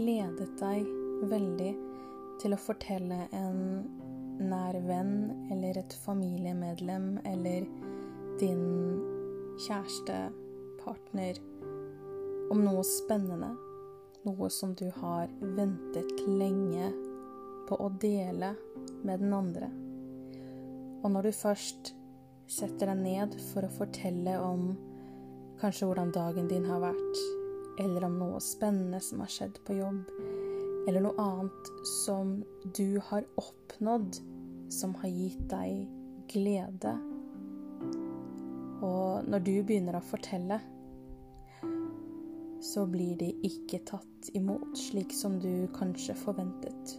gledet deg veldig til å fortelle en nær venn eller et familiemedlem eller din kjæreste, partner, om noe spennende, noe som du har ventet lenge på å dele med den andre. Og når du først setter deg ned for å fortelle om kanskje hvordan dagen din har vært, eller om noe spennende som har skjedd på jobb, eller noe annet som du har oppnådd som har gitt deg glede. Og når du begynner å fortelle, så blir de ikke tatt imot slik som du kanskje forventet.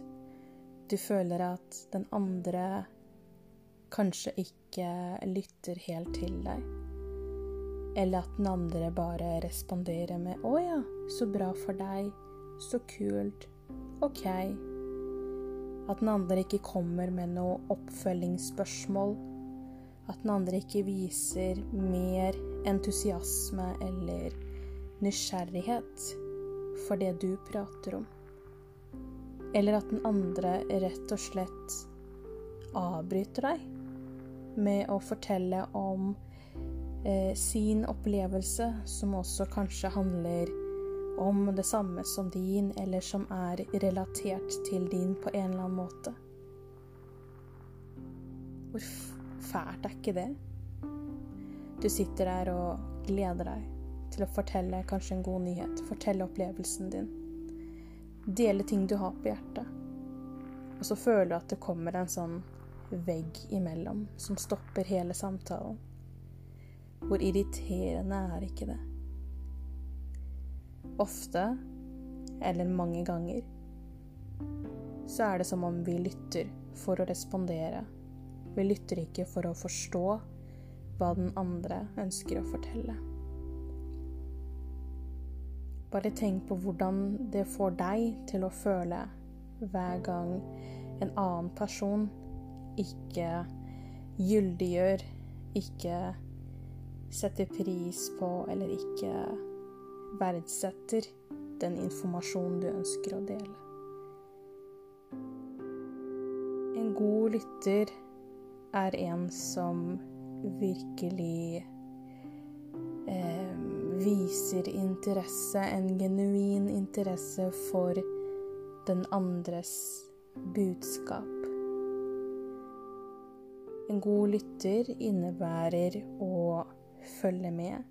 Du føler at den andre kanskje ikke lytter helt til deg. Eller at den andre bare responderer med 'Å ja, så bra for deg. Så kult. Ok.' At den andre ikke kommer med noe oppfølgingsspørsmål. At den andre ikke viser mer entusiasme eller nysgjerrighet for det du prater om. Eller at den andre rett og slett avbryter deg med å fortelle om eh, sin opplevelse, som også kanskje handler om det samme som din, eller som er relatert til din på en eller annen måte. Hvor fælt er ikke det? Du sitter der og gleder deg til å fortelle kanskje en god nyhet, fortelle opplevelsen din. Dele ting du har på hjertet. Og så føler du at det kommer en sånn vegg imellom som stopper hele samtalen. Hvor irriterende er ikke det? Ofte, eller mange ganger, så er det som om vi lytter for å respondere. Vi lytter ikke for å forstå hva den andre ønsker å fortelle. Bare tenk på hvordan det får deg til å føle hver gang en annen person ikke gyldiggjør, ikke setter pris på eller ikke verdsetter den informasjonen du ønsker å dele. En god lytter er en som virkelig eh, viser interesse, en genuin interesse for den andres budskap. En god lytter innebærer å følge med,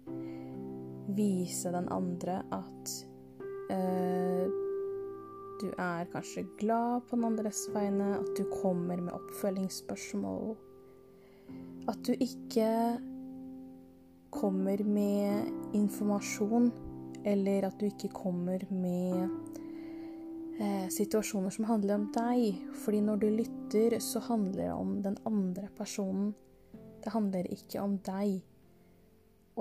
vise den andre at eh, du er kanskje glad på den andres vegne, at du kommer med oppfølgingsspørsmål. At du ikke kommer med informasjon, eller at du ikke kommer med eh, situasjoner som handler om deg. Fordi når du lytter, så handler det om den andre personen. Det handler ikke om deg.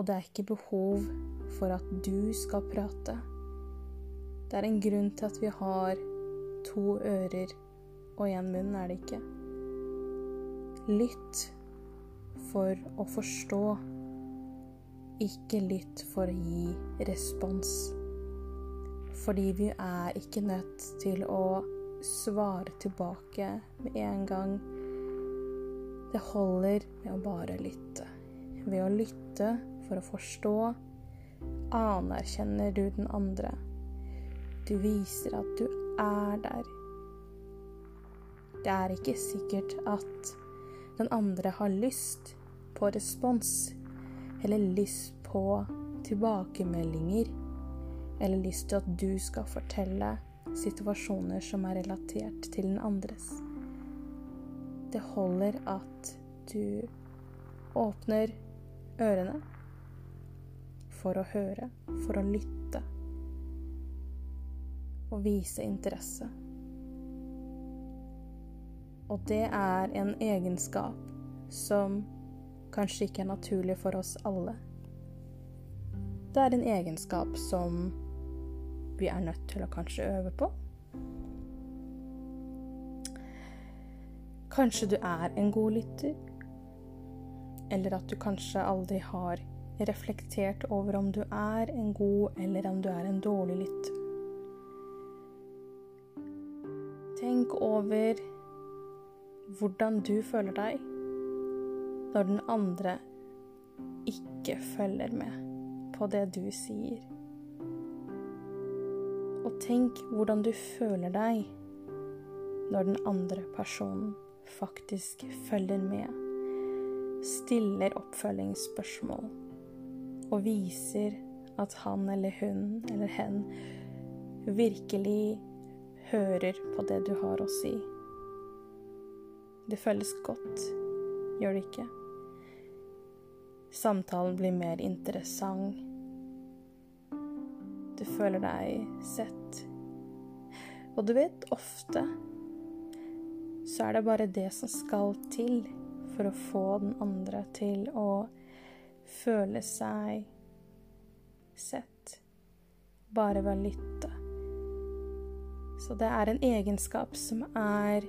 Og det er ikke behov for at du skal prate. Det er en grunn til at vi har to ører og én munn, er det ikke? Lytt for å forstå ikke lytt for å gi respons. Fordi vi er ikke nødt til å svare tilbake med en gang. Det holder med å bare lytte. Ved å lytte for å forstå anerkjenner du den andre. Du viser at du er der. Det er ikke sikkert at den andre har lyst på respons eller lyst på tilbakemeldinger, eller lyst til at du skal fortelle situasjoner som er relatert til den andres. Det holder at du åpner ørene for å høre, for å lytte og vise interesse. Og det er en egenskap som kanskje ikke er naturlig for oss alle. Det er en egenskap som vi er nødt til å kanskje øve på. Kanskje du er en god lytter, eller at du kanskje aldri har reflektert over om du er en god eller om du er en dårlig lytter. tenk over hvordan du føler deg når den andre ikke følger med på det du sier. Og tenk hvordan du føler deg når den andre personen faktisk følger med, stiller oppfølgingsspørsmål og viser at han eller hun eller hen virkelig hører på det du har å si. Det føles godt, gjør det ikke? Samtalen blir mer interessant. Du føler deg sett. Og du vet, ofte så er det bare det som skal til for å få den andre til å føle seg sett. Bare ved å lytte. Så det er en egenskap som er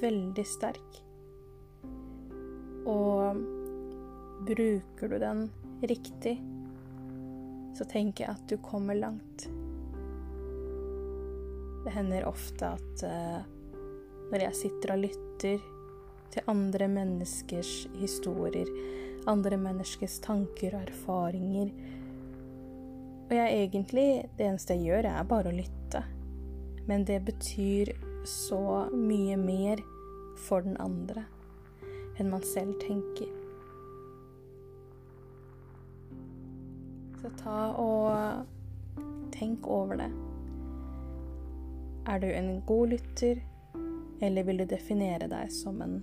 veldig sterk. Og bruker du den riktig, så tenker jeg at du kommer langt. Det hender ofte at uh, når jeg sitter og lytter til andre menneskers historier, andre menneskers tanker og erfaringer Og jeg egentlig Det eneste jeg gjør, er bare å lytte. Men det betyr så mye mer for den andre enn man selv tenker. Så ta og tenk over det. Er du en god lytter, eller vil du definere deg som en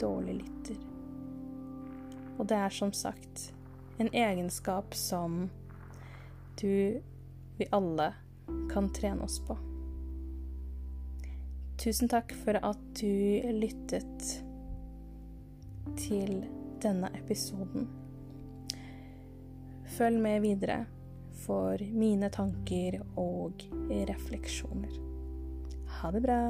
dårlig lytter? Og det er som sagt en egenskap som du, vi alle, kan trene oss på. Tusen takk for at du lyttet til denne episoden. Følg med videre for mine tanker og refleksjoner. Ha det bra.